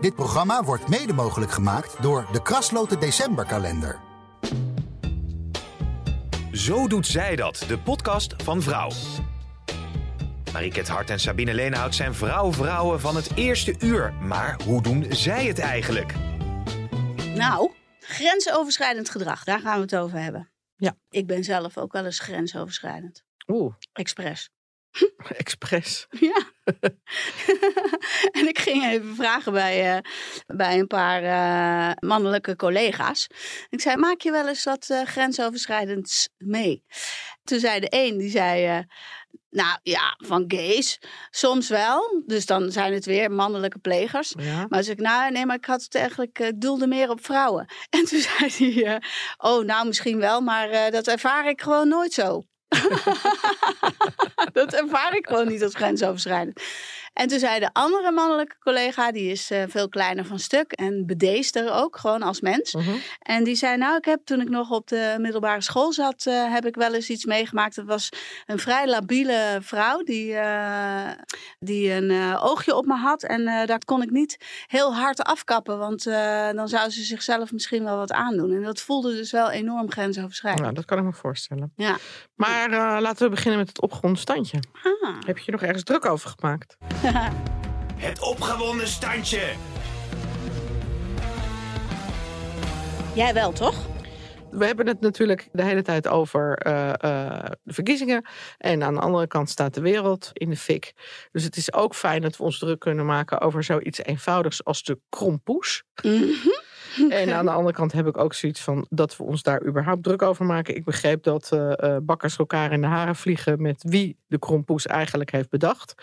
Dit programma wordt mede mogelijk gemaakt door de Krasloten Decemberkalender. Zo doet zij dat, de podcast van Vrouw. Mariket Hart en Sabine Leenhout zijn vrouw-vrouwen van het eerste uur. Maar hoe doen zij het eigenlijk? Nou, grensoverschrijdend gedrag, daar gaan we het over hebben. Ja. Ik ben zelf ook wel eens grensoverschrijdend. Oeh, Expres. expres. Ja. en ik ging even vragen bij, eh, bij een paar eh, mannelijke collega's. Ik zei, maak je wel eens wat eh, grensoverschrijdends mee? Toen zei de een, die zei, nou ja, van gays, soms wel. Dus dan zijn het weer mannelijke plegers. Ja. Maar zei ik, nou nee, maar ik had het eigenlijk, ik doelde meer op vrouwen. En toen zei hij, oh nou misschien wel, maar dat ervaar ik gewoon nooit zo. dat ervaar ik gewoon niet als grensoverschrijdend. En toen zei de andere mannelijke collega, die is eh, veel kleiner van stuk en bedeesder ook, gewoon als mens. Mhm. En die zei, nou, ik heb toen ik nog op de middelbare school zat, eh, heb ik wel eens iets meegemaakt. Dat was een vrij labiele vrouw die, eh, die een oogje op me had. En daar kon ik niet heel hard afkappen, want dan zou ze zichzelf misschien wel wat aandoen. En dat voelde dus wel enorm grensoverschrijdend. Nou, dat kan ik me voorstellen. Ja. Maar laten we beginnen met het opgewonden standje. Ah. Heb je je nog ergens druk over gemaakt? Het opgewonden standje. Jij wel, toch? We hebben het natuurlijk de hele tijd over eh, eh, de verkiezingen. En aan de andere kant staat de wereld in de fik. Dus het is ook fijn dat we ons druk kunnen maken over zoiets eenvoudigs als de krompoes. Mhm. En aan de andere kant heb ik ook zoiets van dat we ons daar überhaupt druk over maken. Ik begreep dat eh, eh, bakkers elkaar in de haren vliegen met wie de krompoes eigenlijk heeft bedacht.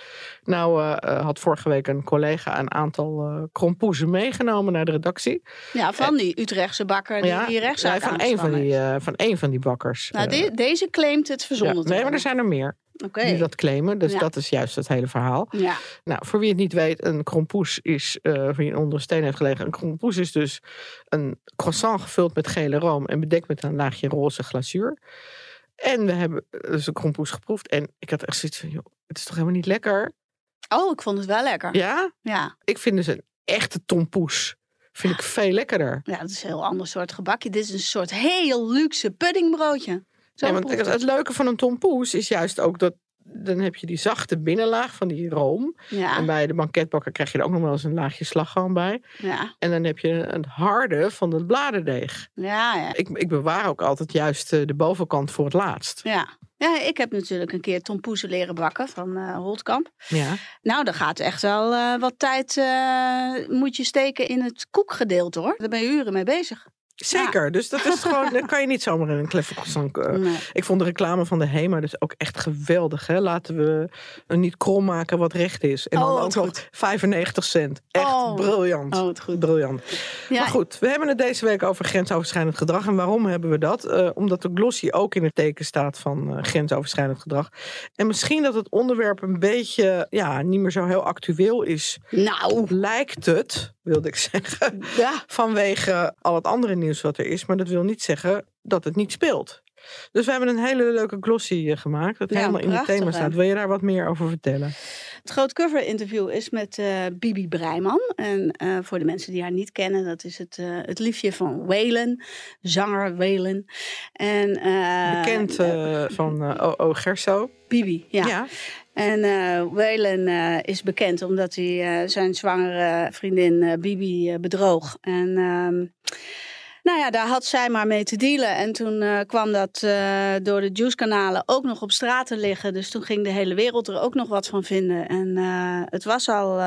Nou eh, had vorige week een collega een aantal eh krompoezen meegenomen naar de redactie. Ja, van die Utrechtse bakker die hier rechtszaak nee, van één van, die, van één van die bakkers. Nou, de- deze claimt het ja. verzonnen te Nee, maar er zijn er meer Oké. die dat claimen. Dus Ja. dat is juist het hele verhaal. Ja. Nou, voor wie het niet weet, een krompoes is, eh voor wie onder een steen heeft gelegen, een krompoes is dus een croissant gevuld met gele room en bedekt met een laagje roze glazuur. En we hebben dus een krompoes geproefd en ik had echt zoiets van, joh, het is toch helemaal niet lekker? Oh, ik vond het wel lekker. Ja? Ja. Ik vind dus een echte tompoes, vind ik veel lekkerder. Ja, dat is een heel ander soort gebakje. Dit is een soort heel luxe puddingbroodje. Nee, want het, het leuke van een tompoes is juist ook dat dan heb je die zachte binnenlaag van die room. En Ja, bij de banketbakker krijg je er ook nog wel eens een laagje slagroom bij. ja, En dan heb je een harde van het bladerdeeg. ja, ja. Ik, ik bewaar ook altijd juist eh, de bovenkant voor het laatst. Ja. ja, ik heb natuurlijk een keer tompoezen leren bakken van eh Holtkamp. Ja. Nou, daar gaat echt wel eh, wat tijd moet je steken in het koekgedeelte hoor. Daar ben je uren mee bezig. Zeker. Dus dat is gewoon, dat kan je niet zomaar in een kleffe croissant. eh, Nee. Ik vond de reclame van de Hema dus ook echt geweldig. Hè? Laten we een niet krom maken wat recht is. En Oh, dan wat ook nog goed. 95 cent. Echt Oh. briljant. Oh, goed. Briljant. Ja, Maar goed, we hebben het deze week over grensoverschrijdend gedrag. En waarom hebben we dat? Eh, omdat de glossy ook in het teken staat van eh, grensoverschrijdend gedrag. En misschien dat het onderwerp een beetje ja, niet meer zo heel actueel is. Nou, Lijkt het, wilde ik zeggen. ja. Vanwege al het andere nieuws wat er is. Maar dat wil niet zeggen dat het niet speelt. Dus we hebben een hele leuke glossy gemaakt. Dat Ja, helemaal in het thema staat. Wil je daar wat meer over vertellen? Het groot cover interview is met eh, Bibi Breiman. En eh, voor de mensen die haar niet kennen, dat is het, eh, het liefje van Waylon, zanger Waylon. En, Bekend van O.O. Gerso. Bibi, ja. ja. En eh Waylon eh, is bekend omdat hij eh, zijn zwangere vriendin Bibi bedroog. En ehm, nou ja, daar had zij maar mee te dealen. En toen kwam dat door de Juice-kanalen ook nog op straat te liggen. Dus toen ging de hele wereld er ook nog wat van vinden. En het was al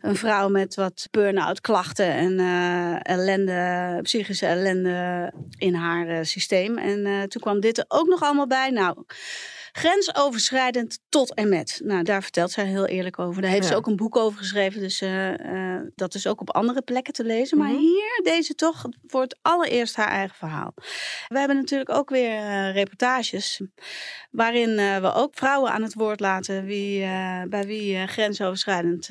een vrouw met wat burn-out klachten en ellende, psychische ellende in haar systeem. En toen kwam dit er ook nog allemaal bij. Nou, Grensoverschrijdend tot en met. Nou, daar vertelt zij heel eerlijk over. Daar heeft ze ook een boek over geschreven. Dus eh, eh, dat is ook op andere plekken te lezen. Maar Mhm. hier, deze toch, voor het allereerst haar eigen verhaal. We hebben natuurlijk ook weer eh, reportages. Waarin we ook vrouwen aan het woord laten. Wie, bij wie grensoverschrijdend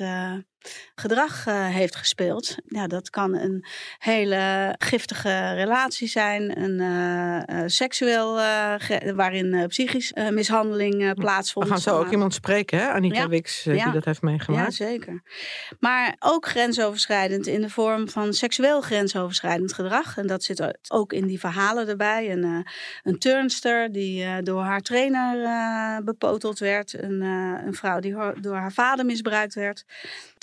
gedrag eh, heeft gespeeld. Ja, dat kan een hele giftige relatie zijn. Een eh, eh, seksueel, waarin psychisch eh, mishandeling We plaatsvond. gaan zo ook iemand spreken, hè? Anita Ja. Ja. die dat heeft ja, meegemaakt. zeker. Maar ook grensoverschrijdend in de vorm van seksueel grensoverschrijdend gedrag. En dat zit ook in die verhalen erbij. Een, een turnster die door haar trainer bepoteld werd. Een, een vrouw die door haar vader misbruikt werd.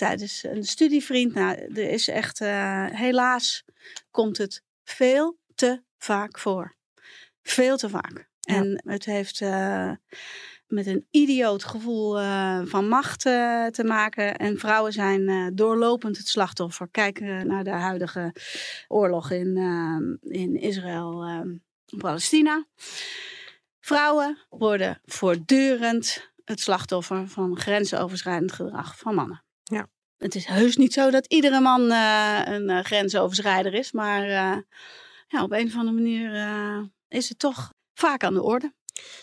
Tijdens een studievriend. Nou, er is echt, eh, helaas komt het veel te vaak voor. Veel te vaak. Ja. En het heeft eh, met een idioot gevoel eh, van macht te maken. En vrouwen zijn doorlopend het slachtoffer. Kijk naar de huidige oorlog in, in Israël eh, Palestina. Vrouwen worden voortdurend het slachtoffer van grensoverschrijdend gedrag van mannen. Het is heus niet zo dat iedere man eh, een eh, grensoverschrijder is, maar eh, ja, op een of andere manier is het toch vaak aan de orde.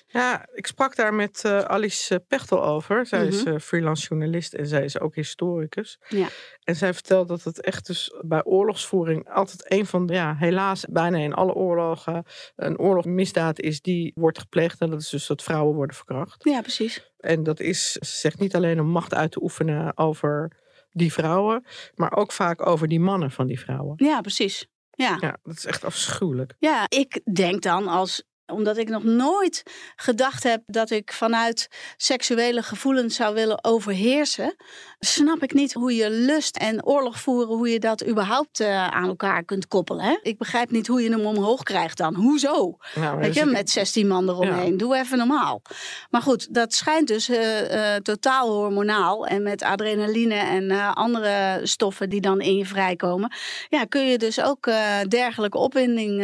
Ja, ik sprak daar met Alice Pechtel over. Zij is Mhm. freelance journalist en zij is ook historicus. Ja. En zij vertelt dat het echt dus bij oorlogsvoering altijd een van de, ja, helaas bijna in alle oorlogen, een oorlogsmisdaad is die wordt gepleegd. En dat is dus dat vrouwen worden verkracht. Ja, precies. En dat is, ze zegt niet alleen om macht uit te oefenen over die vrouwen, maar ook vaak over die mannen van die vrouwen. Ja, precies. Ja. Ja, dat is echt afschuwelijk. Ja, ik denk dan als omdat ik nog nooit gedacht heb dat ik vanuit seksuele gevoelens zou willen overheersen, snap ik niet hoe je lust en oorlog voeren, hoe je dat überhaupt eh, aan elkaar kunt koppelen. Hè? Ik begrijp niet hoe je hem omhoog krijgt dan. Hoezo? Nou, Weet dus je, ik- met 16 man eromheen. Doe even normaal. Maar goed, dat schijnt dus eh, eh, totaal hormonaal. En met adrenaline en andere stoffen die dan in je vrijkomen. Ja, kun je dus ook dergelijke opwinding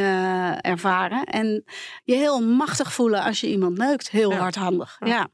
ervaren. En je heel machtig voelen als je iemand neukt. Heel hardhandig. Ja.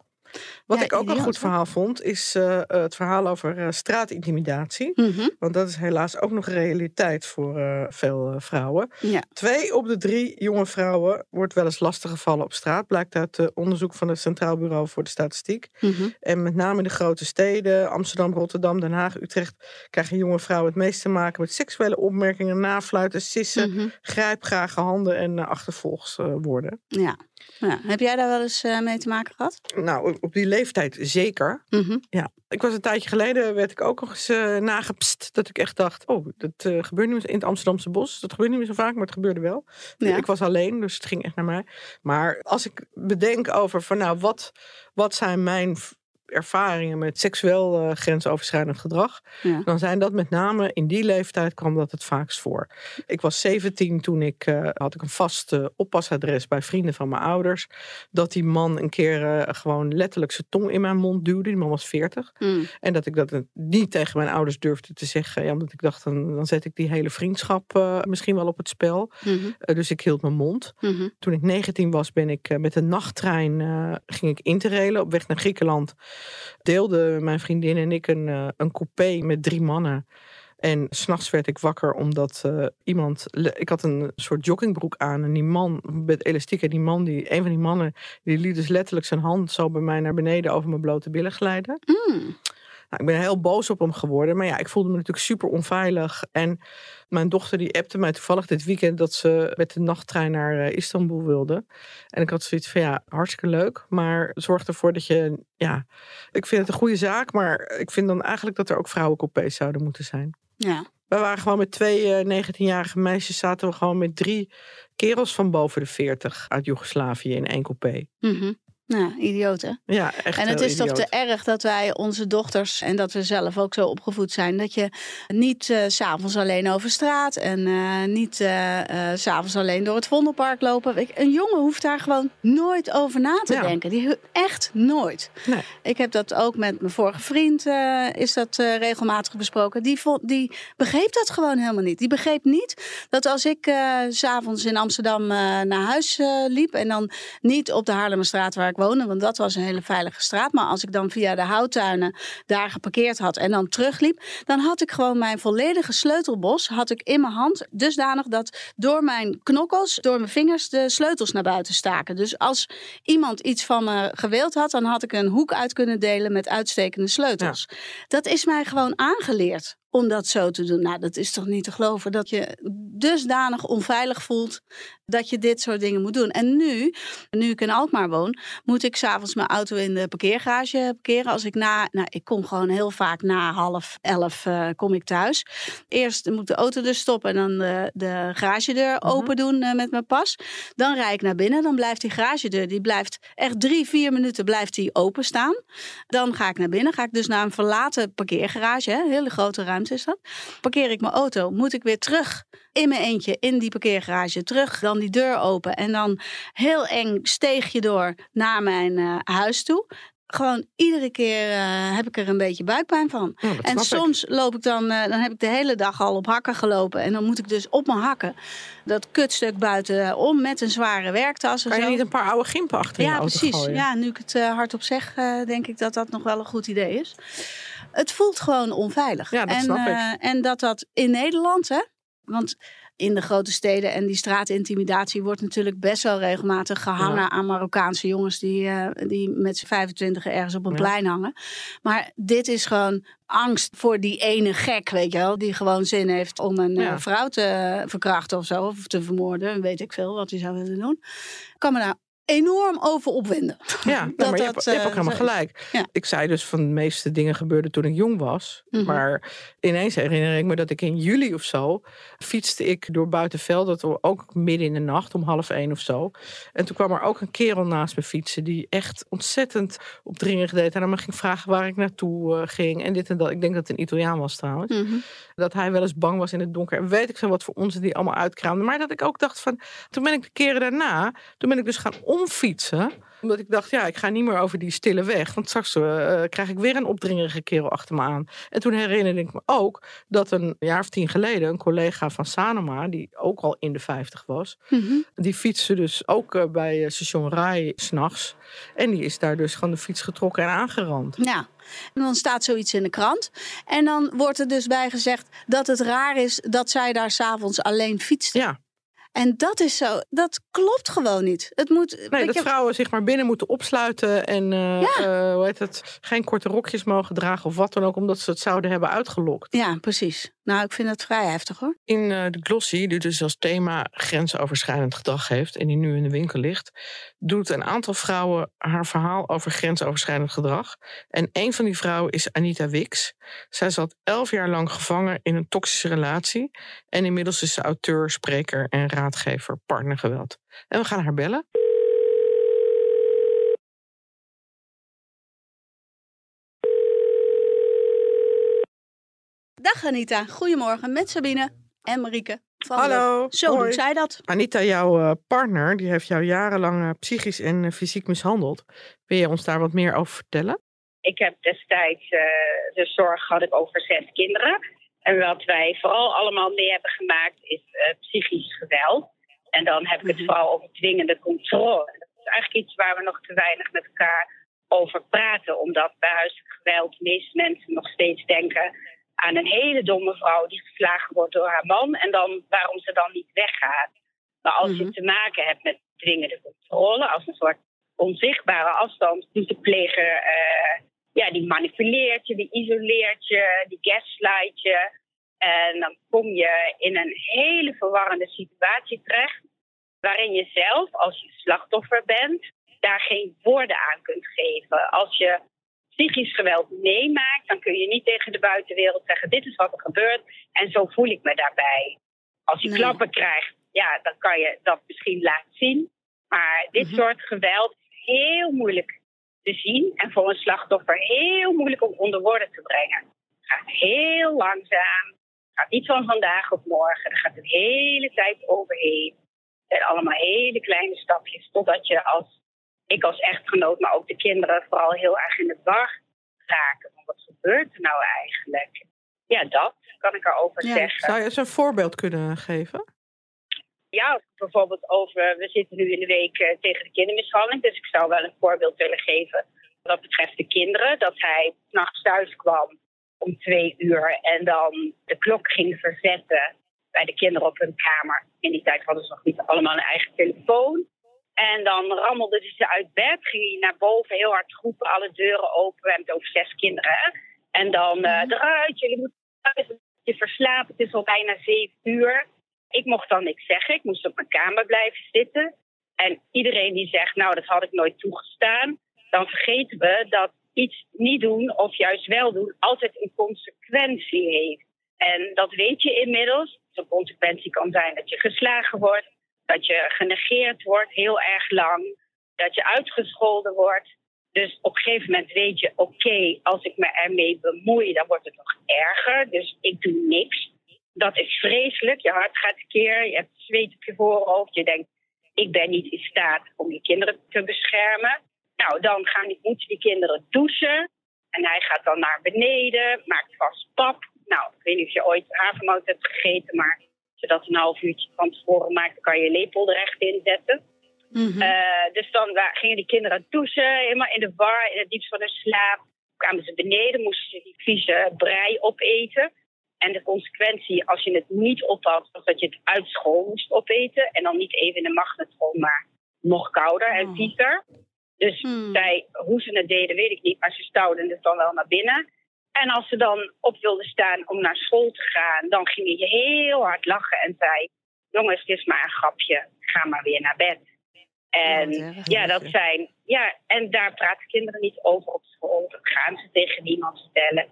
Wat Ja, ik ook een goed hè? verhaal vond, is eh, het verhaal over eh, straatintimidatie. Mhm. Want dat is helaas ook nog realiteit voor eh, veel vrouwen. ja. Twee op de drie jonge vrouwen wordt wel eens lastiggevallen op straat. Blijkt uit onderzoek van het Centraal Bureau voor de Statistiek. Mhm. En met name in de grote steden, Amsterdam, Rotterdam, Den Haag, Utrecht, krijgen jonge vrouwen het meest te maken met seksuele opmerkingen, nafluiten, sissen, Mhm. grijpgrage handen en achtervolgswoorden. ja. Ja. Heb jij daar wel eens eh, mee te maken gehad? Nou, op die leeftijd zeker. Mhm. Ja, ik was een tijdje geleden, werd ik ook nog eens uh, nagepst. Dat ik echt dacht, oh, dat uh, gebeurt niet meer in het Amsterdamse bos. Dat gebeurt niet meer zo vaak, maar het gebeurde wel. Ja. Ik was alleen, dus het ging echt naar mij. Maar als ik bedenk over van, nou, wat, wat zijn mijn ervaringen met seksueel uh, grensoverschrijdend gedrag, Ja. dan zijn dat met name in die leeftijd kwam dat het vaakst voor. Ik was 17 toen ik uh, had ik een vast uh, oppasadres bij vrienden van mijn ouders, dat die man een keer gewoon letterlijk zijn tong in mijn mond duwde. Die man was 40 Mm. en dat ik dat niet tegen mijn ouders durfde te zeggen, ja, omdat ik dacht dan, dan zet ik die hele vriendschap misschien wel op het spel. Mm -hmm. dus ik hield mijn mond. Mm -hmm. Toen ik 19 was, ben ik met een nachttrein ging ik interrailen op weg naar Griekenland deelden mijn vriendin en ik een, uh, een coupé met drie mannen. En s'nachts werd ik wakker omdat uh, iemand. Ik had een soort joggingbroek aan. En die man met elastiek. En die man, die, een van die mannen, die liet dus letterlijk zijn hand zo bij mij naar beneden over mijn blote billen glijden. Mm. Nou, ik ben heel boos op hem geworden. Maar ja, ik voelde me natuurlijk super onveilig. En mijn dochter die appte mij toevallig dit weekend dat ze met de nachttrein naar uh, Istanbul wilde. En ik had zoiets van ja, hartstikke leuk. Maar zorg ervoor dat je, ja, ik vind het een goede zaak. Maar ik vind dan eigenlijk dat er ook vrouwencoupés zouden moeten zijn. Ja. We waren gewoon met twee uh, 19-jarige meisjes, zaten we gewoon met drie kerels van boven de 40 uit Joegoslavië in één coupé. Mm -hmm. Nou, idioot hè? Ja, echt En het is idioot. toch te erg dat wij onze dochters, en dat we zelf ook zo opgevoed zijn, dat je niet uh, s'avonds alleen over straat en uh, niet uh, s'avonds alleen door het Vondelpark lopen. Ik, een jongen hoeft daar gewoon nooit over na te Ja. denken. Die, echt nooit. Nee. Ik heb dat ook met mijn vorige vriend, eh, is dat regelmatig besproken. Die, vond, die begreep dat gewoon helemaal niet. Die begreep niet dat als ik s s'avonds in Amsterdam naar huis liep en dan niet op de Haarlemmerstraat waar ik ik woonde, want dat was een hele veilige straat. Maar als ik dan via de houttuinen daar geparkeerd had en dan terugliep, dan had ik gewoon mijn volledige sleutelbos had ik in mijn hand. Dusdanig dat door mijn knokkels, door mijn vingers, de sleutels naar buiten staken. Dus als iemand iets van me gewild had, dan had ik een hoek uit kunnen delen met uitstekende sleutels. Dat is mij gewoon aangeleerd om dat zo te doen. Nou, dat is toch niet te geloven dat je dusdanig onveilig voelt dat je dit soort dingen moet doen. En nu, nu ik in Alkmaar woon, moet ik s'avonds mijn auto in de parkeergarage parkeren. Als ik na, nou, ik kom gewoon heel vaak na half elf uh, kom ik thuis. Eerst moet de auto dus stoppen en dan de, de garagedeur uh open doen uh, met mijn pas. Dan rijd ik naar binnen, dan blijft die garagedeur, die blijft echt drie, vier minuten blijft die open staan. Dan ga ik naar binnen, ga ik dus naar een verlaten parkeergarage, hè, hele grote ruimte is dat. Parkeer ik mijn auto, moet ik weer terug in mijn eentje in die parkeergarage terug. Dan die deur open en dan heel eng steegje door naar mijn uh, huis toe. Gewoon iedere keer uh, heb ik er een beetje buikpijn van. En soms ik. loop ik dan, uh, dan heb ik de hele dag al op hakken gelopen. En dan moet ik dus op mijn hakken dat kutstuk buiten om met een zware werktas. Kan je zo. niet een paar oude gimpen achter ja, je auto precies. gooien? Ja, nu ik het uh, hardop zeg, denk ik dat dat nog wel een goed idee is. Het voelt gewoon onveilig. Ja, dat en, snap ik. uh, en dat dat in Nederland, hè? Want in de grote steden en die straatintimidatie wordt natuurlijk best wel regelmatig gehangen Ja. aan Marokkaanse jongens die, uh, die met z'n 25 ergens op een Ja. plein hangen. Maar dit is gewoon angst voor die ene gek, weet je wel, die gewoon zin heeft om een Ja. uh, vrouw te verkrachten of zo, of te vermoorden, weet ik veel wat hij zou willen doen. Ik kan me daar enorm over opwinden. Ja, nou, Dat maar je, dat, hebt, je hebt ook eh, helemaal zo gelijk. Ja. Ik zei dus van de meeste dingen gebeurden toen ik jong was. Mhm. Maar ineens herinner ik me dat ik in juli of zo fietste ik door Buitenveld. Dat ook midden in de nacht, om half één of zo. En toen kwam er ook een kerel naast me fietsen die echt ontzettend opdringerig deed. En dan me ging vragen waar ik naartoe eh, ging en dit en dat. Ik denk dat het een Italiaan was trouwens. Mhm. Dat hij wel eens bang was in het donker. En weet ik veel wat voor ons die allemaal uitkraamde. Maar dat ik ook dacht van, toen ben ik de keren daarna, toen ben ik dus gaan omfietsen omdat ik dacht, ja, ik ga niet meer over die stille weg. Want straks uh, krijg ik weer een opdringerige kerel achter me aan. En toen herinnerde ik me ook dat een jaar of tien geleden... een collega van Sanoma, die ook al in de vijftig was... Mhm. die fietste dus ook uh, bij uh, station Rai s'nachts. En die is daar dus gewoon de fiets getrokken en aangerand. Ja. En dan staat zoiets in de krant. En dan wordt er dus bij gezegd dat het raar is dat zij daar s'avonds alleen fietst. Ja. En dat is zo, dat klopt gewoon niet. Het moet. Nee, dat je... vrouwen zich maar binnen moeten opsluiten en uh, ja. uh, hoe heet het, geen korte rokjes mogen dragen of wat dan ook, omdat ze het zouden hebben uitgelokt. Ja, precies. Nou, ik vind het vrij heftig hoor. In uh, de glossy, die dus als thema grensoverschrijdend gedrag heeft en die nu in de winkel ligt, doet een aantal vrouwen haar verhaal over grensoverschrijdend gedrag. En een van die vrouwen is Anita Wix. Zij zat elf jaar lang gevangen in een toxische relatie en inmiddels is ze auteur, spreker en raadgever partnergeweld. En we gaan haar bellen. Dag Anita, goedemorgen met Sabine en Marieke. Van Hallo. De... Zo Hoi. doet zij dat. Anita, jouw uh, partner, die heeft jou jarenlang uh, psychisch en uh, fysiek mishandeld. Wil je ons daar wat meer over vertellen? Ik heb destijds uh, de zorg had ik over zes kinderen. En wat wij vooral allemaal mee hebben gemaakt is uh, psychisch geweld. En dan heb ik het vooral over dwingende controle. Dat is eigenlijk iets waar we nog te weinig met elkaar over praten. Omdat bij huiselijk geweld de meeste mensen nog steeds denken aan een hele domme vrouw die geslagen wordt door haar man. En dan waarom ze dan niet weggaat. Maar als je te maken hebt met dwingende controle, als een soort onzichtbare afstand, doet de pleger, uh, ja, die manipuleert je, die isoleert je, die gaslight je. En dan kom je in een hele verwarrende situatie terecht, waarin je zelf, als je slachtoffer bent, daar geen woorden aan kunt geven. Als je psychisch geweld meemaakt, dan kun je niet tegen de buitenwereld zeggen: dit is wat er gebeurt en zo voel ik me daarbij. Als je nee. klappen krijgt, ja, dan kan je dat misschien laten zien. Maar dit mm-hmm. soort geweld is heel moeilijk te zien en voor een slachtoffer heel moeilijk om onder woorden te brengen. Het gaat heel langzaam, het gaat niet van vandaag op morgen, er gaat een hele tijd overheen. Het zijn allemaal hele kleine stapjes totdat je als ik als echtgenoot, maar ook de kinderen vooral heel erg in de war raken. Wat gebeurt er nou eigenlijk? Ja, dat kan ik erover ja. zeggen. Zou je eens een voorbeeld kunnen geven? Ja, bijvoorbeeld over, we zitten nu in de week eh, tegen de kindermishandeling. Dus ik zou wel een voorbeeld willen geven wat betreft de kinderen. Dat hij s'nachts thuis kwam om twee uur en dan de klok ging verzetten bij de kinderen op hun kamer. In die tijd hadden ze nog niet allemaal een eigen telefoon. En dan rammelde ze uit bed, ging hij naar boven, heel hard groepen, alle deuren open. We hebben het over zes kinderen. Hè? En dan uh, eruit, jullie moeten thuis, je verslapen, het is al bijna zeven uur. Ik mocht dan niks zeggen, ik moest op mijn kamer blijven zitten. En iedereen die zegt, nou dat had ik nooit toegestaan, dan vergeten we dat iets niet doen of juist wel doen altijd een consequentie heeft. En dat weet je inmiddels. Een consequentie kan zijn dat je geslagen wordt, dat je genegeerd wordt heel erg lang, dat je uitgescholden wordt. Dus op een gegeven moment weet je, oké, als ik me ermee bemoei, dan wordt het nog erger. Dus ik doe niks. Dat is vreselijk. Je hart gaat keer, je hebt zweet op je voorhoofd. Je denkt, ik ben niet in staat om je kinderen te beschermen. Nou, dan gaan die, moeten die kinderen douchen. En hij gaat dan naar beneden, maakt vast pap. Nou, ik weet niet of je ooit havermout hebt gegeten, maar als je dat een half uurtje van tevoren maakt, dan kan je lepel er echt in zetten. Mm dus dan gingen die kinderen douchen, helemaal in de war, in het diepst van hun slaap. Kwamen ze beneden, moesten ze die vieze brei opeten. En de consequentie, als je het niet ophad, was dat je het uit school moest opeten. En dan niet even in de magnetron, maar nog kouder en oh. viezer. Dus hmm. zij, hoe ze het deden, weet ik niet. Maar ze stouwden het dan wel naar binnen. En als ze dan op wilden staan om naar school te gaan, dan ging je heel hard lachen en zei: Jongens, het is maar een grapje, ga maar weer naar bed. En ja, dat zijn. Ja, en daar praten kinderen niet over op school. Dat gaan ze tegen niemand vertellen.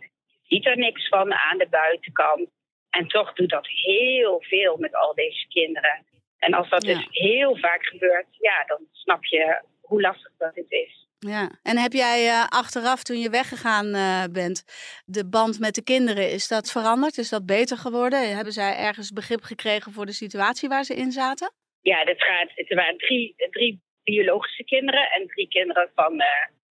Ziet er niks van aan de buitenkant. En toch doet dat heel veel met al deze kinderen. En als dat dus heel vaak gebeurt, ja, dan snap je hoe lastig dat het is. Ja, en heb jij uh, achteraf toen je weggegaan uh, bent, de band met de kinderen, is dat veranderd? Is dat beter geworden? Hebben zij ergens begrip gekregen voor de situatie waar ze in zaten? Ja, dat gaat, het waren drie, drie biologische kinderen en drie kinderen van, uh,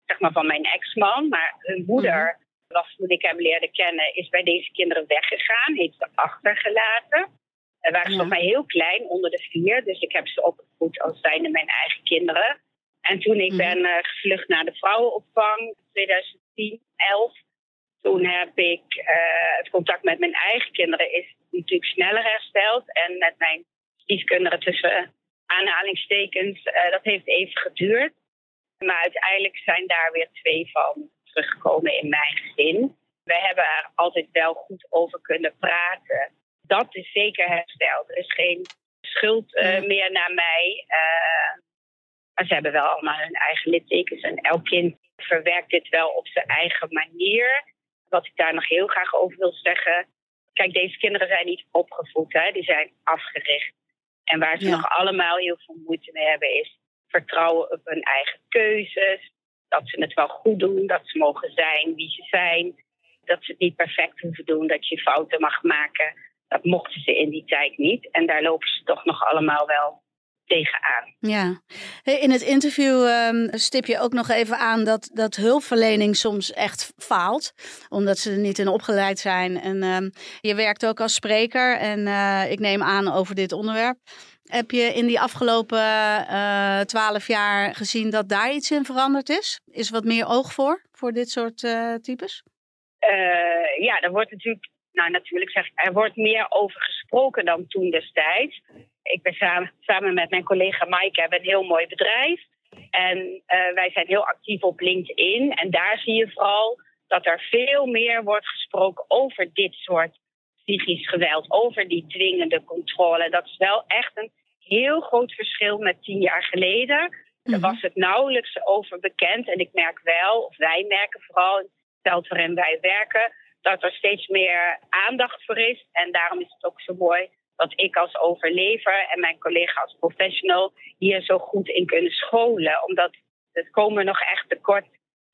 zeg maar van mijn ex-man. Maar hun moeder, mm was, toen ik hem leerde kennen, is bij deze kinderen weggegaan, heeft ze achtergelaten. En waren ze ja. nog maar heel klein, onder de vier. Dus ik heb ze opgevoed als zijnde mijn eigen kinderen. En toen ik mhm. ben uh, gevlucht naar de vrouwenopvang, 2010, 11. Toen heb ik uh, het contact met mijn eigen kinderen is natuurlijk sneller hersteld. En met mijn stiefkinderen tussen aanhalingstekens, uh, dat heeft even geduurd. Maar uiteindelijk zijn daar weer twee van teruggekomen in mijn gezin. We hebben er altijd wel goed over kunnen praten. Dat is zeker hersteld. Er is geen schuld meer naar mij. Maar ze hebben wel allemaal hun eigen littekens. En elk kind verwerkt dit wel op zijn eigen manier. Wat ik daar nog heel graag over wil zeggen. Kijk, deze kinderen zijn niet opgevoed, hè? die zijn afgericht. En waar ze nog allemaal heel veel moeite mee hebben, is vertrouwen op hun eigen keuzes. Dat ze het wel goed doen, dat ze mogen zijn wie ze zijn. Dat ze het niet perfect hoeven doen, dat je fouten mag maken. Dat mochten ze in die tijd niet. En daar lopen ze toch nog allemaal wel tegenaan. Ja, in het interview um, stip je ook nog even aan dat, dat hulpverlening soms echt faalt, omdat ze er niet in opgeleid zijn. En um, je werkt ook als spreker en uh, ik neem aan over dit onderwerp. Heb je in die afgelopen eh, twaalf jaar gezien dat daar iets in veranderd is? Is wat meer oog voor, voor dit soort uh, types? ja, er wordt natuurlijk, nou natuurlijk zeg er wordt meer over gesproken dan toen destijds ik ben samen, samen met mijn collega Maaike hebben een heel mooi bedrijf. En wij zijn heel actief op LinkedIn. En daar zie je vooral dat er veel meer wordt gesproken over dit soort psychisch geweld. Over die dwingende controle. Dat is wel echt een heel groot verschil met tien jaar geleden. Mm Daar was het nauwelijks over bekend. En ik merk wel, of wij merken vooral in het veld waarin wij werken, dat er steeds meer aandacht voor is. En daarom is het ook zo mooi dat ik als overlever en mijn collega als professional hier zo goed in kunnen scholen. Omdat het komen nog echt tekort.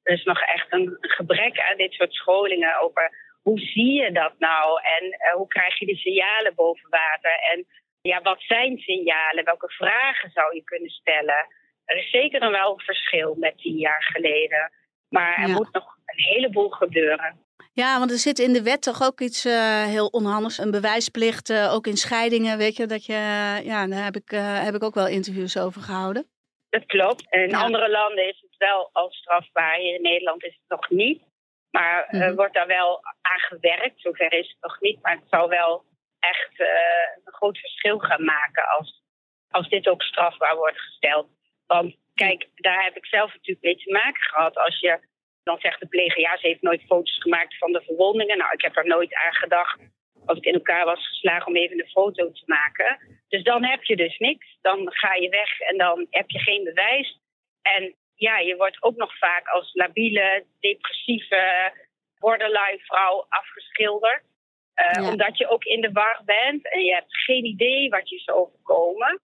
Er is nog echt een gebrek aan dit soort scholingen over hoe zie je dat nou en uh, hoe krijg je de signalen boven water en ja, wat zijn signalen? Welke vragen zou je kunnen stellen? Er is zeker nog wel een verschil met tien jaar geleden. Maar er moet nog een heleboel gebeuren. Ja, want er zit in de wet toch ook iets uh, heel onhandigs. Een bewijsplicht, uh, ook in scheidingen, weet je. Dat je, ja, daar heb ik, uh, heb ik ook wel interviews over gehouden. Dat klopt. In ja. andere landen is het wel al strafbaar. Hier in Nederland is het nog niet. Maar mm -hmm. wordt daar wel aan gewerkt. Zover is het nog niet. Maar het zou wel echt een groot verschil gaan maken als, als dit ook strafbaar wordt gesteld. Want kijk, daar heb ik zelf natuurlijk mee te maken gehad. Als je dan zegt de pleger, ja, ze heeft nooit foto's gemaakt van de verwondingen. Nou, ik heb er nooit aan gedacht als ik in elkaar was geslagen om even een foto te maken. Dus dan heb je dus niks. Dan ga je weg en dan heb je geen bewijs. En ja, je wordt ook nog vaak als labiele, depressieve, borderline vrouw afgeschilderd. Uh, ja. Omdat je ook in de war bent en je hebt geen idee wat je zou overkomen.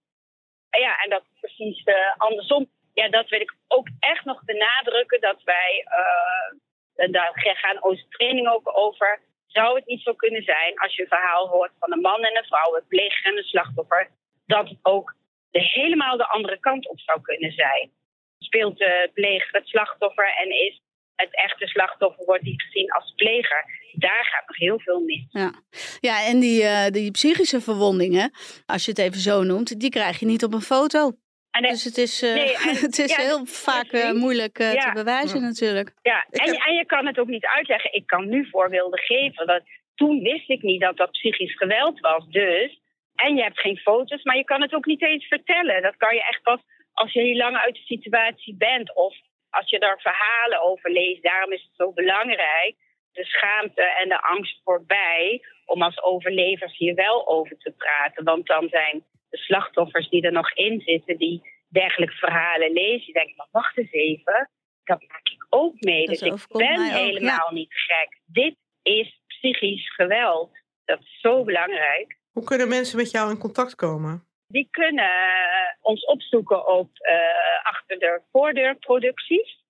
En ja, en dat is precies uh, andersom ja, dat wil ik ook echt nog benadrukken. Dat wij, uh, en daar gaan onze training ook over. Zou het niet zo kunnen zijn als je een verhaal hoort van een man en een vrouw, een pleger en een slachtoffer, dat het ook de, helemaal de andere kant op zou kunnen zijn? Speelt de pleger het slachtoffer en is het echte slachtoffer wordt niet gezien als pleger. Daar gaat nog heel veel mis. Ja, ja en die, uh, die psychische verwondingen, als je het even zo noemt, die krijg je niet op een foto. En dus het is, uh, nee, en, het is ja, heel vaak uh, moeilijk uh, ja. te bewijzen ja. natuurlijk. Ja, en, heb... en je kan het ook niet uitleggen. Ik kan nu voorbeelden geven. Dat, toen wist ik niet dat dat psychisch geweld was. Dus, en je hebt geen foto's, maar je kan het ook niet eens vertellen. Dat kan je echt pas als je heel lang uit de situatie bent. Of als je daar verhalen over leest. Daarom is het zo belangrijk. De schaamte en de angst voorbij. Om als overlevers hier wel over te praten. Want dan zijn de slachtoffers die er nog in zitten, die dergelijke verhalen lezen, die denken, maar wacht eens even, dat maak ik ook mee. Dus ik ben helemaal ja. niet gek. Dit is psychisch geweld. Dat is zo belangrijk. Hoe kunnen mensen met jou in contact komen? Die kunnen ons opzoeken op uh, achter de voordeurproducties.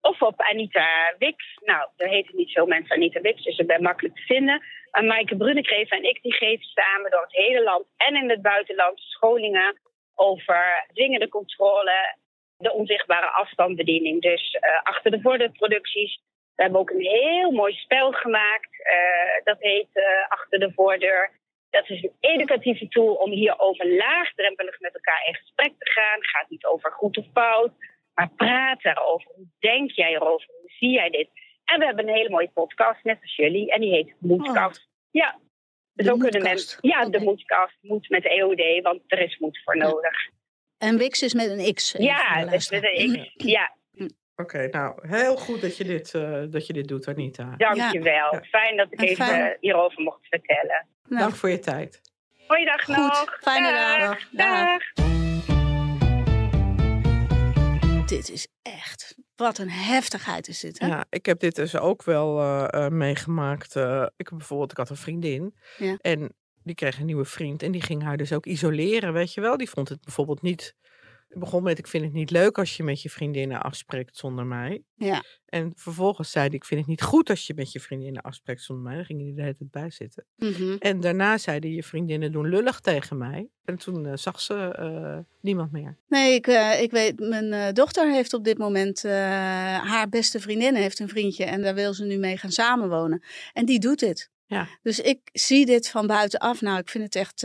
Of op Anita Wix. Nou, er heten niet veel mensen Anita Wix, dus ik ben makkelijk te vinden. En Maaike Brunnekreef en ik die geven samen door het hele land en in het buitenland scholingen over dwingende controle, de onzichtbare afstandsbediening. Dus uh, achter de voordeurproducties. We hebben ook een heel mooi spel gemaakt. Dat heet Achter de Voordeur. Dat is een educatieve tool om hierover laagdrempelig met elkaar in gesprek te gaan. Het gaat niet over goed of fout, maar praat daarover. Hoe denk jij erover? Hoe zie jij dit? En we hebben een hele mooie podcast, net als jullie. En die heet Moedkast. Oh. Ja. Dus ook kunnen mensen. Ja, okay. de Moedkast. Moed met EOD, want er is moed voor nodig. En Wix is met een X. Ja, dus met een X. Ja. Oké, okay, nou, heel goed dat je dit, uh, dat je dit doet, Anita. Dankjewel. Ja. Fijn dat ik en even fijn. hierover mocht vertellen. Nou. Dank voor je tijd. Goeiedag goed. nog. Fijne dag. dag. dag. Dit is echt wat een heftigheid is dit, hè? Ja, ik heb dit dus ook wel uh, uh, meegemaakt. Uh, ik heb bijvoorbeeld, ik had een vriendin. Ja. En die kreeg een nieuwe vriend. En die ging haar dus ook isoleren, weet je wel. Die vond het bijvoorbeeld niet... Ik begon met, ik vind het niet leuk als je met je vriendinnen afspreekt zonder mij. Ja. En vervolgens zei hij, ik vind het niet goed als je met je vriendinnen afspreekt zonder mij. Dan ging hij de hele tijd bij zitten. Mm -hmm. En daarna zeiden je vriendinnen doen lullig tegen mij. En toen uh, zag ze uh, niemand meer. Nee, ik, uh, ik weet, mijn dochter heeft op dit moment, haar beste vriendin heeft een vriendje. En daar wil ze nu mee gaan samenwonen. En die doet dit. Ja. Dus ik zie dit van buitenaf. Nou, ik vind het echt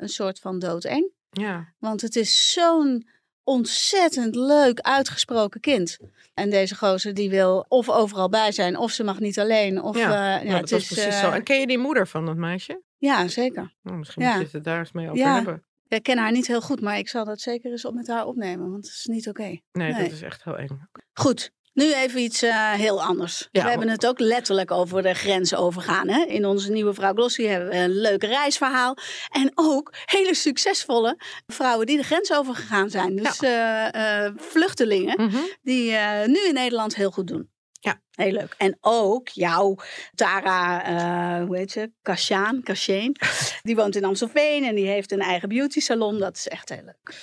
een soort van doodeng. Ja. Want het is zo'n ontzettend leuk uitgesproken kind. En deze gozer die wil of overal bij zijn, of ze mag niet alleen. Of, ja, uh, ja, het dat is, precies uh, zo. En ken je die moeder van dat meisje? Ja, zeker. Nou, misschien ja. moet je het daar eens mee over ja. hebben. Ik ken haar niet heel goed, maar ik zal dat zeker eens op met haar opnemen, want het is niet oké. Okay. Nee, nee, dat is echt heel eng. Goed, nu even iets uh, heel anders. Ja, we hebben het ook letterlijk over de grens overgaan. Hè? In onze nieuwe vrouw Glossy hebben we een leuk reisverhaal. En ook hele succesvolle vrouwen die de grens overgegaan zijn. Dus ja. uh, uh, vluchtelingen mm -hmm. die nu in Nederland heel goed doen. Ja. Heel leuk. En ook jouw Tara, uh, hoe heet ze? Die woont in Amstelveen en die heeft een eigen beauty salon. Dat is echt heel leuk.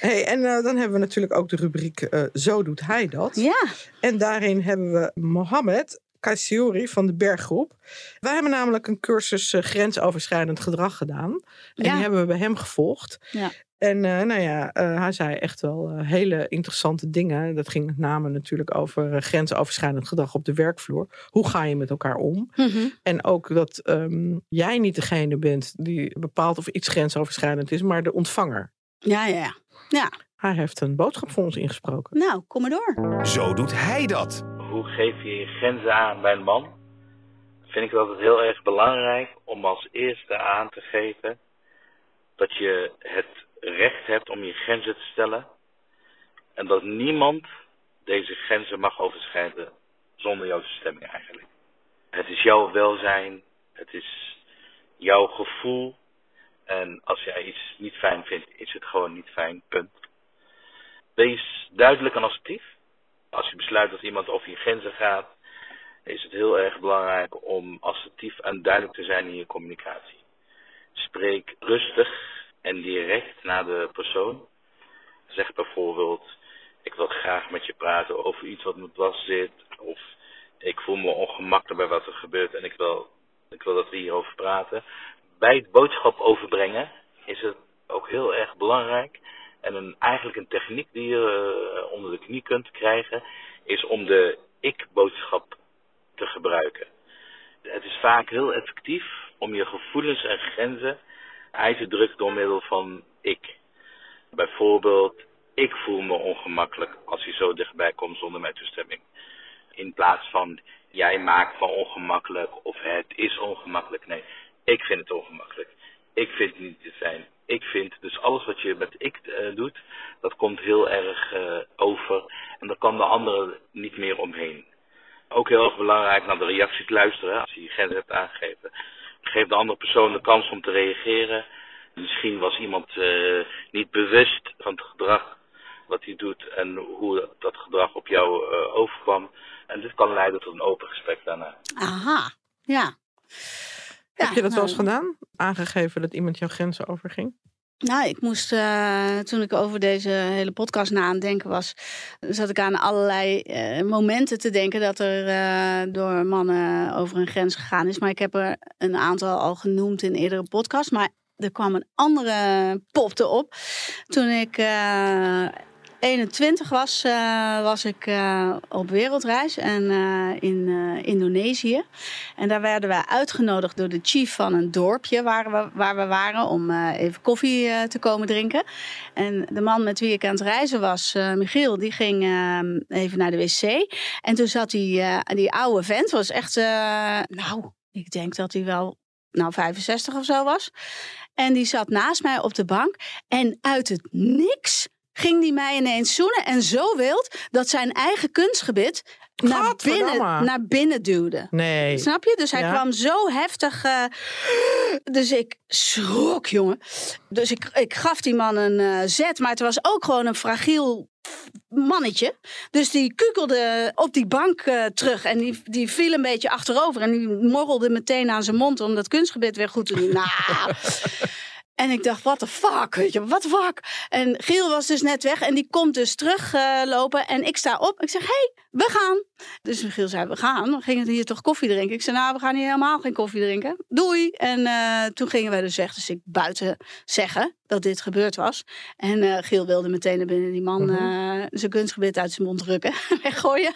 Hey, en uh, dan hebben we natuurlijk ook de rubriek uh, Zo doet hij dat. Ja. En daarin hebben we Mohammed Kaissiouri van de Berggroep. Wij hebben namelijk een cursus uh, grensoverschrijdend gedrag gedaan. En ja. die hebben we bij hem gevolgd. Ja. En uh, nou ja, uh, hij zei echt wel uh, hele interessante dingen. Dat ging met name natuurlijk over grensoverschrijdend gedrag op de werkvloer. Hoe ga je met elkaar om? Mm -hmm. En ook dat um, jij niet degene bent die bepaalt of iets grensoverschrijdend is, maar de ontvanger. Ja, ja, ja. Hij heeft een boodschap voor ons ingesproken. Nou, kom maar door. Zo doet hij dat. Hoe geef je je grenzen aan bij een man? Vind ik altijd heel erg belangrijk om als eerste aan te geven dat je het recht hebt om je grenzen te stellen. En dat niemand deze grenzen mag overschrijden zonder jouw toestemming eigenlijk. Het is jouw welzijn, het is jouw gevoel. En als jij iets niet fijn vindt, is het gewoon niet fijn, punt. Wees duidelijk en assertief. Als je besluit dat iemand over je grenzen gaat, is het heel erg belangrijk om assertief en duidelijk te zijn in je communicatie. Spreek rustig en direct naar de persoon. Zeg bijvoorbeeld, ik wil graag met je praten over iets wat me dwars zit. Of ik voel me ongemakkelijk bij wat er gebeurt en ik wil, ik wil dat we hierover praten. Bij het boodschap overbrengen is het ook heel erg belangrijk. En een, eigenlijk een techniek die je uh, onder de knie kunt krijgen, is om de ik-boodschap te gebruiken. Het is vaak heel effectief om je gevoelens en grenzen uit te drukken door middel van ik. Bijvoorbeeld, ik voel me ongemakkelijk als je zo dichtbij komt zonder mijn toestemming. In plaats van, jij maakt me ongemakkelijk of het is ongemakkelijk. Nee, ik vind het ongemakkelijk. Ik vind het niet te zijn. Ik vind, dus alles wat je met ik uh, doet, dat komt heel erg uh, over. En daar kan de andere niet meer omheen. Ook heel erg belangrijk naar de reacties luisteren. Als je je hebt aangegeven, geef de andere persoon de kans om te reageren. Misschien was iemand uh, niet bewust van het gedrag wat hij doet en hoe dat gedrag op jou overkwam. En dit kan leiden tot een open gesprek daarna. Aha, ja. Heb je dat wel eens gedaan? Aangegeven dat iemand jouw grenzen overging? Nou, ik moest uh, toen ik over deze hele podcast na aan het denken was, zat ik aan allerlei uh, momenten te denken dat er uh, door mannen over een grens gegaan is. Maar ik heb er een aantal al genoemd in eerdere podcasts. Maar er kwam een andere popte op toen ik 21 was, uh, was ik uh, op wereldreis en uh, in Indonesië. En daar werden wij uitgenodigd door de chief van een dorpje waar we, waar we waren om even koffie te komen drinken. En de man met wie ik aan het reizen was, Michiel, die ging even naar de wc. En toen zat die, die oude vent, was echt, nou, ik denk dat hij wel nou 65 of zo was. En die zat naast mij op de bank. En uit het niks ging die mij ineens zoenen. En zo wild dat zijn eigen kunstgebit naar binnen, naar binnen duwde. Nee. Snap je? Dus hij ja. kwam zo heftig. Uh, dus ik schrok, jongen. Dus ik, ik gaf die man een uh, zet. Maar het was ook gewoon een fragiel mannetje. Dus die kukelde op die bank uh, terug. En die, die viel een beetje achterover. En die morrelde meteen aan zijn mond om dat kunstgebit weer goed te doen. Nou... En ik dacht, what the fuck, weet je, what the fuck. En Giel was dus net weg en die komt dus teruglopen. Uh, en ik sta op. Ik zeg, hey, we gaan. Dus Giel zei, we gaan. We gingen hier toch koffie drinken. Ik zei, nou, we gaan hier helemaal geen koffie drinken. Doei. En uh, toen gingen wij dus weg. Dus ik buiten zeggen dat dit gebeurd was. En uh, Giel wilde meteen naar binnen die man mm -hmm. zijn kunstgebit uit zijn mond drukken. Weggooien.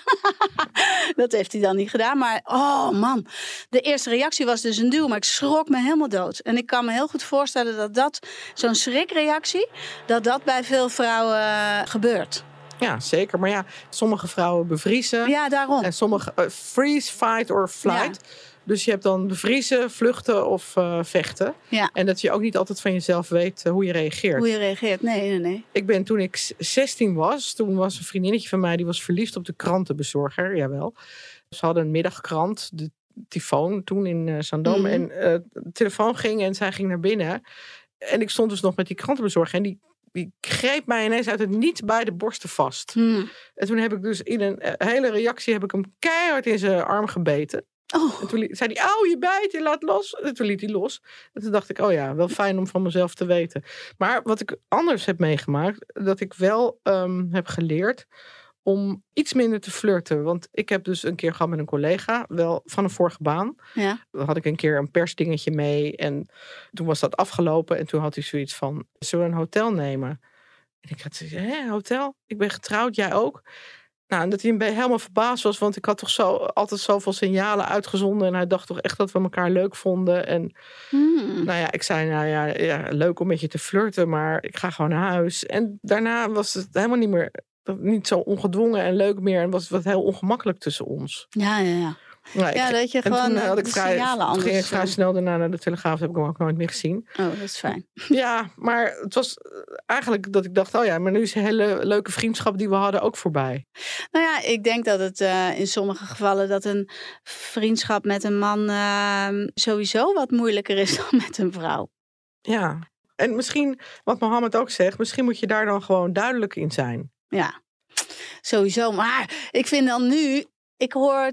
dat heeft hij dan niet gedaan. Maar, oh man. De eerste reactie was dus een duw. Maar ik schrok me helemaal dood. En ik kan me heel goed voorstellen dat dat, zo'n schrikreactie, dat dat bij veel vrouwen gebeurt. Ja, zeker. Maar ja, sommige vrouwen bevriezen. Ja, daarom. En sommige uh, freeze, fight or flight. Ja. Dus je hebt dan bevriezen, vluchten of uh, vechten. Ja. En dat je ook niet altijd van jezelf weet uh, hoe je reageert. Hoe je reageert, nee, nee, nee. Ik ben toen ik 16 was, toen was een vriendinnetje van mij... die was verliefd op de krantenbezorger, jawel. Ze hadden een middagkrant, de Tyfoon, toen in uh, Zandam. Mhm. En de telefoon ging en zij ging naar binnen. En ik stond dus nog met die krantenbezorger. En die die greep mij ineens uit het niets bij de borsten vast. Hmm. En toen heb ik dus in een uh, hele reactie heb ik hem keihard in zijn arm gebeten. Oh. En toen zei hij, auw, je bijt, je laat los. En toen liet hij los. En toen dacht ik, oh ja, wel fijn om van mezelf te weten. Maar wat ik anders heb meegemaakt, dat ik wel um, heb geleerd om iets minder te flirten. Want ik heb dus een keer gehad met een collega, wel van een vorige baan. Ja. Dan had ik een keer een persdingetje mee en toen was dat afgelopen. En toen had hij zoiets van, zullen we een hotel nemen? En ik had zoiets, hè, hotel? Ik ben getrouwd, jij ook? Nou, en dat hij helemaal verbaasd was, want ik had toch zo, altijd zoveel signalen uitgezonden. En hij dacht toch echt dat we elkaar leuk vonden. En Hmm. nou ja, ik zei, nou ja, ja, leuk om met je te flirten, maar ik ga gewoon naar huis. En daarna was het helemaal niet meer, niet zo ongedwongen en leuk meer. En was het wat heel ongemakkelijk tussen ons. Ja, ja, ja. Nou, ik- Ja, dat je gewoon eh, had ik de vrij, signalen anders... ging ik vrij snel daarna naar de Telegraaf, heb ik hem ook nooit meer gezien. Oh, dat is fijn. Ja, maar het was eh, eigenlijk dat ik dacht, oh ja, maar nu is een hele leuke vriendschap die we hadden ook voorbij. Nou ja, ik denk dat het eh, in sommige gevallen dat een vriendschap met een man eh, sowieso wat moeilijker is dan met een vrouw. Ja. En misschien, wat Mohammed ook zegt, misschien moet je daar dan gewoon duidelijk in zijn. Ja, sowieso. Maar ik vind dan nu, ik hoor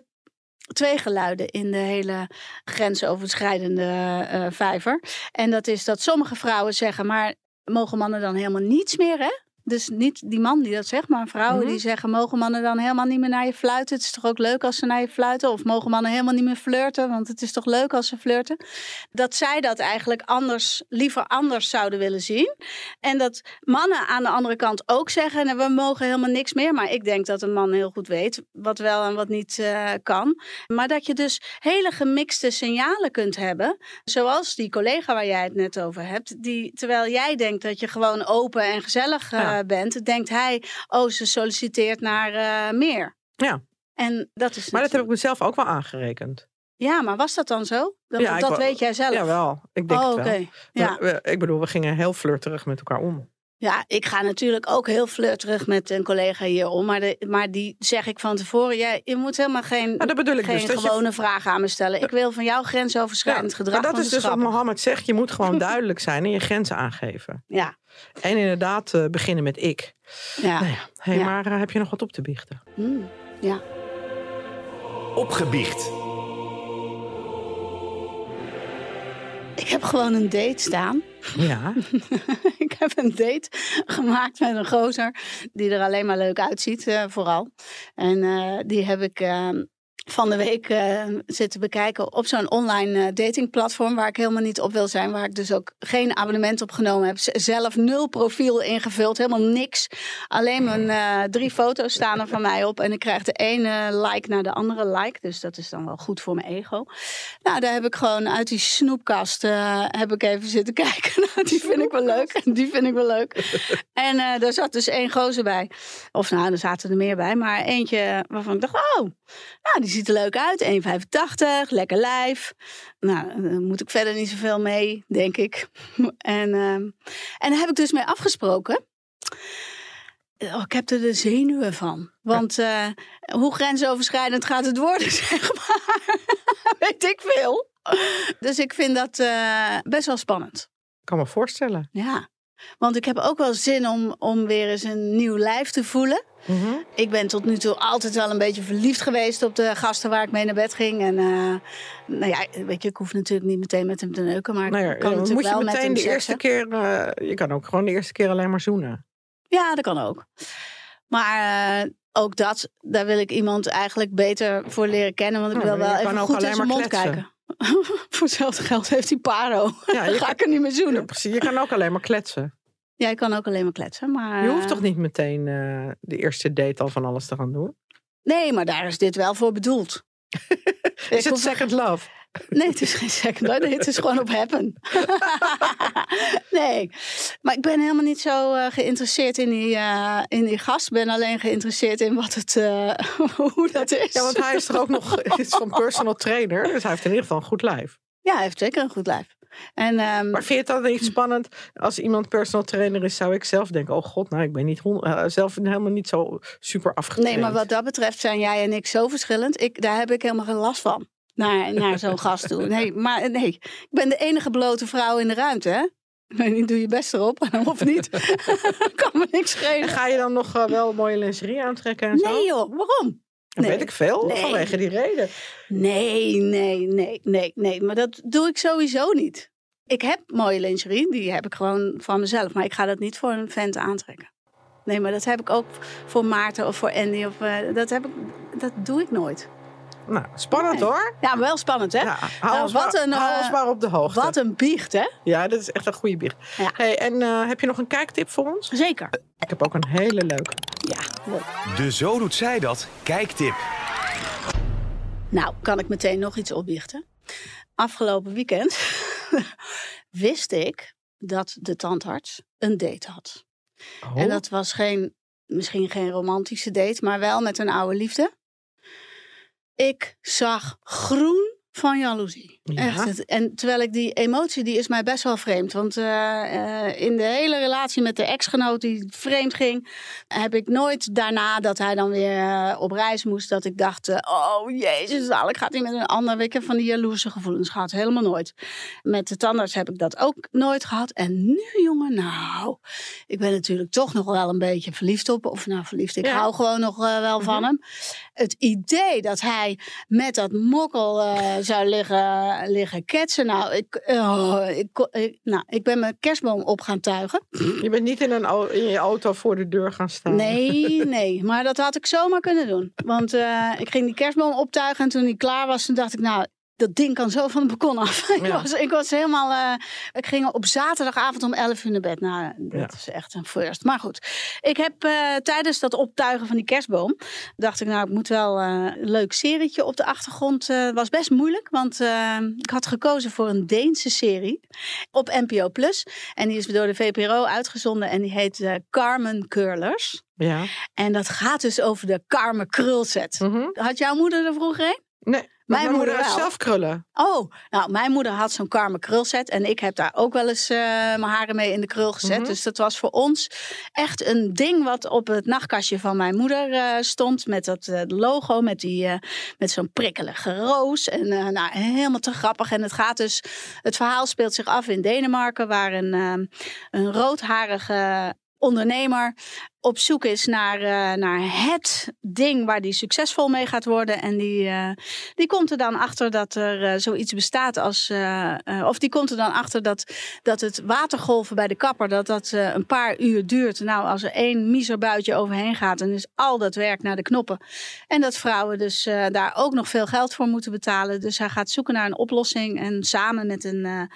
twee geluiden in de hele grensoverschrijdende eh, vijver. En dat is dat sommige vrouwen zeggen, maar mogen mannen dan helemaal niets meer, hè? Dus niet die man die dat zegt, maar vrouwen Mhm. die zeggen: mogen mannen dan helemaal niet meer naar je fluiten? Het is toch ook leuk als ze naar je fluiten? Of mogen mannen helemaal niet meer flirten? Want het is toch leuk als ze flirten? Dat zij dat eigenlijk anders, liever anders zouden willen zien. En dat mannen aan de andere kant ook zeggen: nou, we mogen helemaal niks meer. Maar ik denk dat een man heel goed weet wat wel en wat niet eh, kan. Maar dat je dus hele gemixte signalen kunt hebben. Zoals die collega waar jij het net over hebt. Die, terwijl jij denkt dat je gewoon open en gezellig Ja. Bent, denkt hij: oh, ze solliciteert naar eh, meer. Ja. En dat is Maar dat heb ik mezelf ook wel aangerekend. Ja, maar was dat dan zo? Dat, Ja, dat weet jij zelf. Jawel, ik denk oh, het oké. wel. Ja. We- we- ik bedoel, we gingen heel flirterig met elkaar om. Ja, ik ga natuurlijk ook heel flirterig met een collega hier om. Maar, de, maar die zeg ik van tevoren. Jij, je moet helemaal geen, Nou, dat bedoel ik geen dus. Je- gewone vragen aan me stellen. Ik wil van jou grensoverschrijdend Ja, gedrag. maar dat is dus wat. Mohammed zegt. Je moet gewoon duidelijk zijn en je grenzen aangeven. Ja, En inderdaad eh, beginnen met ik. ja. Nou ja, hey, Ja. maar eh, heb je nog wat op te biechten? Mm, ja. Opgebiecht. Ik heb gewoon een date staan. Ja, ik heb een date gemaakt met een gozer die er alleen maar leuk uitziet, eh, vooral. En eh, die heb ik eh, van de week eh, zitten bekijken op zo'n online eh, datingplatform waar ik helemaal niet op wil zijn. Waar ik dus ook geen abonnement op genomen heb. Z- Zelf nul profiel ingevuld, helemaal niks. Alleen mijn eh, drie foto's staan er van mij op. En ik krijg de ene like naar de andere like. Dus dat is dan wel goed voor mijn ego. Nou, daar heb ik gewoon uit die snoepkast heb ik even zitten kijken. Nou, die vind ik wel leuk. Die vind ik wel leuk. En daar zat dus één gozer bij. Of nou, er zaten er meer bij. Maar eentje waarvan ik dacht, oh, nou, die ziet er leuk uit. 1,85, lekker lijf. Nou, daar moet ik verder niet zoveel mee, denk ik. En, ehm, en daar heb ik dus mee afgesproken. Oh, ik heb er de zenuwen van. Want eh, hoe grensoverschrijdend gaat het worden, zeg maar. Weet ik veel. Dus ik vind dat eh, best wel spannend. ik kan me voorstellen. Ja. Want ik heb ook wel zin om, om weer eens een nieuw lijf te voelen. Mhm. Ik ben tot nu toe altijd wel een beetje verliefd geweest op de gasten waar ik mee naar bed ging. En eh, nou ja, weet je, ik hoef natuurlijk niet meteen met hem te neuken, maar Nou ja, ik kan eh, natuurlijk moet je wel met meteen hem de eerste keer... eh, je kan ook gewoon de eerste keer alleen maar zoenen. Ja, dat kan ook. Maar eh, ook dat, daar wil ik iemand eigenlijk beter voor leren kennen. Want ik Nou, wil je wel even goed in zijn mond kletsen. kijken. voor hetzelfde geld heeft hij paro. Ja, je ga kan- ik er niet meer Ja, zoenen. precies. Je kan ook alleen maar kletsen. Ja, ik kan ook alleen maar kletsen. Maar, Je hoeft eh, toch niet meteen eh, de eerste date al van alles te gaan doen? Nee, maar daar is dit wel voor bedoeld. Is het second love? Nee, het is geen second het is gewoon op happen. nee, maar ik ben helemaal niet zo eh, geïnteresseerd in die, eh, in die gast. Ik ben alleen geïnteresseerd in wat het, eh, hoe dat is. Ja, want hij is toch ook nog iets van personal trainer. Dus hij heeft in ieder geval een goed lijf. Ja, hij heeft zeker een goed lijf. En, ehm, Maar vind je het dan niet spannend? Als iemand personal trainer is, zou ik zelf denken... oh god, nou, ik ben niet zelf helemaal niet zo super afgetraind. nee, maar wat dat betreft zijn jij en ik zo verschillend. Ik, daar heb ik helemaal geen last van. Naar, naar zo'n gast toe. Nee, maar nee, ik ben de enige blote vrouw in de ruimte, hè? Ik doe je best erop of niet? kan me niks En schelen. ga je dan nog eh, wel mooie lingerie aantrekken en zo? Nee joh, waarom? Dat nee. weet ik veel, Nee. vanwege die reden. Nee, nee, nee, nee, nee. Maar dat doe ik sowieso niet. Ik heb mooie lingerie, die heb ik gewoon van mezelf. Maar ik ga dat niet voor een vent aantrekken. nee, maar dat heb ik ook voor Maarten of voor Andy. Of, eh, dat, heb ik, dat doe ik nooit. Nou, spannend Nee. hoor. Ja, wel spannend, hè? Ja, hou, Nou, ons wat maar, een, hou eh, ons maar op de hoogte. Wat een biecht, hè? Ja, dat is echt een goede biecht. Ja. Hey, en eh, heb je nog een kijktip voor ons? Zeker. Ik heb ook een hele leuke. Ja, leuk. De Zo doet zij dat kijktip. Nou, kan ik meteen nog iets opbiechten. Afgelopen weekend wist ik dat de tandarts een date had. Oh. En dat was geen, misschien geen romantische date, maar wel met een oude liefde. Ik zag groen van jaloezie. Ja. Echt. En terwijl ik die emotie, die is mij best wel vreemd. Want eh, eh, in de hele relatie met de ex-genoot die vreemd ging, heb ik nooit daarna dat hij dan weer eh, op reis moest, dat ik dacht, oh jezus, dadelijk gaat hij met een ander. Ik heb van die jaloerse gevoelens gehad, helemaal nooit. Met de tandarts heb ik dat ook nooit gehad. En nu, jongen, nou, ik ben natuurlijk toch nog wel een beetje verliefd op. Of nou, verliefd, ik Ja. hou gewoon nog wel van hem. Het idee dat hij met dat mokkel eh, zou liggen, liggen ketsen. Nou ik, oh, ik, nou, ik ben mijn kerstboom op gaan tuigen. Je bent niet in, een, in je auto voor de deur gaan staan. Nee, nee. Maar dat had ik zomaar kunnen doen. Want eh, ik ging die kerstboom optuigen. En toen die klaar was, toen dacht ik, nou, dat ding kan zo van het balkon af. ik, Ja. was, ik was helemaal... eh, ik ging op zaterdagavond om 11 uur naar bed. Nou, dat Ja. is echt een first. Maar goed, ik heb eh, tijdens dat optuigen van die kerstboom... dacht ik, nou, ik moet wel eh, een leuk serietje op de achtergrond. Het was best moeilijk, want ik had gekozen voor een Deense serie op NPO+. Plus. En die is door de VPRO uitgezonden en die heet Carmen Curlers. Ja. En dat gaat dus over de Carmen Krulset. Mhm. Had jouw moeder er vroeger een? Nee, Mijn mijn moeder moeder zelf krullen. Oh, nou, mijn moeder had zo'n Carmen krulset. En ik heb daar ook wel eens eh, mijn haren mee in de krul gezet. Mhm. Dus dat was voor ons echt een ding wat op het nachtkastje van mijn moeder eh, stond. Met dat eh, logo, met, die, met zo'n prikkelige roos. En nou, helemaal te grappig. En het gaat dus, het verhaal speelt zich af in Denemarken. Waar een, een roodharige ondernemer op zoek is naar, eh, naar het ding waar die succesvol mee gaat worden. En die, eh, die komt er dan achter dat er eh, zoiets bestaat als. of die komt er dan achter dat, dat het watergolven bij de kapper dat dat een paar uur duurt. Nou, als er één miserbuitje overheen gaat, dan is al dat werk naar de knoppen. En dat vrouwen dus daar ook nog veel geld voor moeten betalen. Dus hij gaat zoeken naar een oplossing. En samen met een,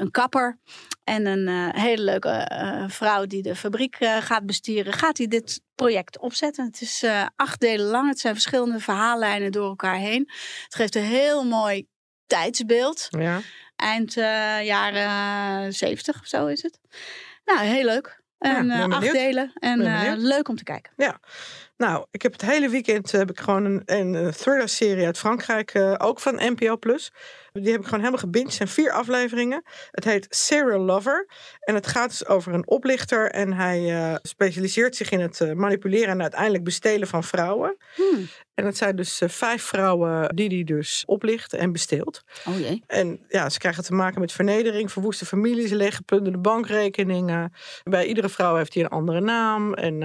een kapper en een eh, hele leuke eh, vrouw die de fabriek eh, gaat bestieren, gaat hij dit project opzetten. Het is acht delen lang. Het zijn verschillende verhaallijnen door elkaar heen. Het geeft een heel mooi tijdsbeeld. Ja. Eind jaren zeventig of zo is het. Nou, heel leuk. En acht delen. En leuk om te kijken. Nou, ik heb het hele weekend heb ik gewoon een, een, thriller-serie uit Frankrijk, ook van NPO Plus. Die heb ik gewoon helemaal gebinged. Het zijn vier afleveringen. Het heet Serial Lover. En het gaat dus over een oplichter. En hij eh, specialiseert zich in het eh, manipuleren en uiteindelijk bestelen van vrouwen. Hmm. En het zijn dus eh, vijf vrouwen die hij dus oplicht en besteelt. Oh jee. En ja, ze krijgen te maken met vernedering, verwoeste families, leeggeplunderde bankrekeningen. Bij iedere vrouw heeft hij een andere naam. En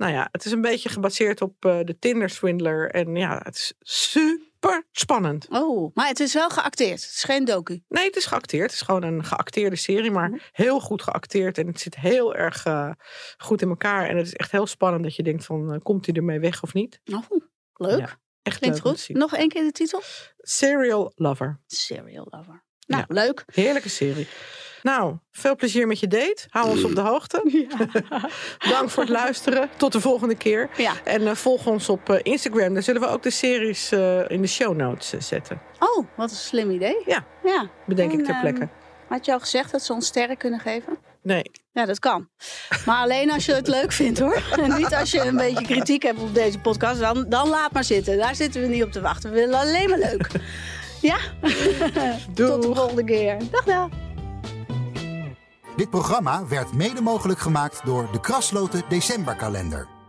nou ja, het is een beetje gebaseerd op eh, de Tinder-swindler. En ja, het is super spannend. Oh, maar het is wel geacteerd. Het is geen docu. Nee, het is geacteerd. Het is gewoon een geacteerde serie, maar heel goed geacteerd. En het zit heel erg eh, goed in elkaar. En het is echt heel spannend dat je denkt van, eh, komt hij ermee weg of niet? Oh, leuk. Ja, Echt Klinkt leuk goed. Nog één keer de titel? Serial Lover. Serial Lover. Nou, leuk. Heerlijke serie. Nou, veel plezier met je date. Hou ons op de hoogte. Dank voor het luisteren. Tot de volgende keer. Ja. En eh, volg ons op eh, Instagram. Daar zullen we ook de series eh, in de show notes zetten. Oh, wat een slim idee. Ja. Ja. Bedenk ik ter ehm, plekke. Had je al gezegd dat ze ons sterren kunnen geven? Nee. Ja, dat kan. Maar alleen als je het leuk vindt hoor. En niet als je een beetje kritiek hebt op deze podcast. Dan, dan laat maar zitten. Daar zitten we niet op te wachten. We willen alleen maar leuk. Ja? Tot de volgende keer. Dag dag. Dit programma werd mede mogelijk gemaakt door de Krasloten Decemberkalender.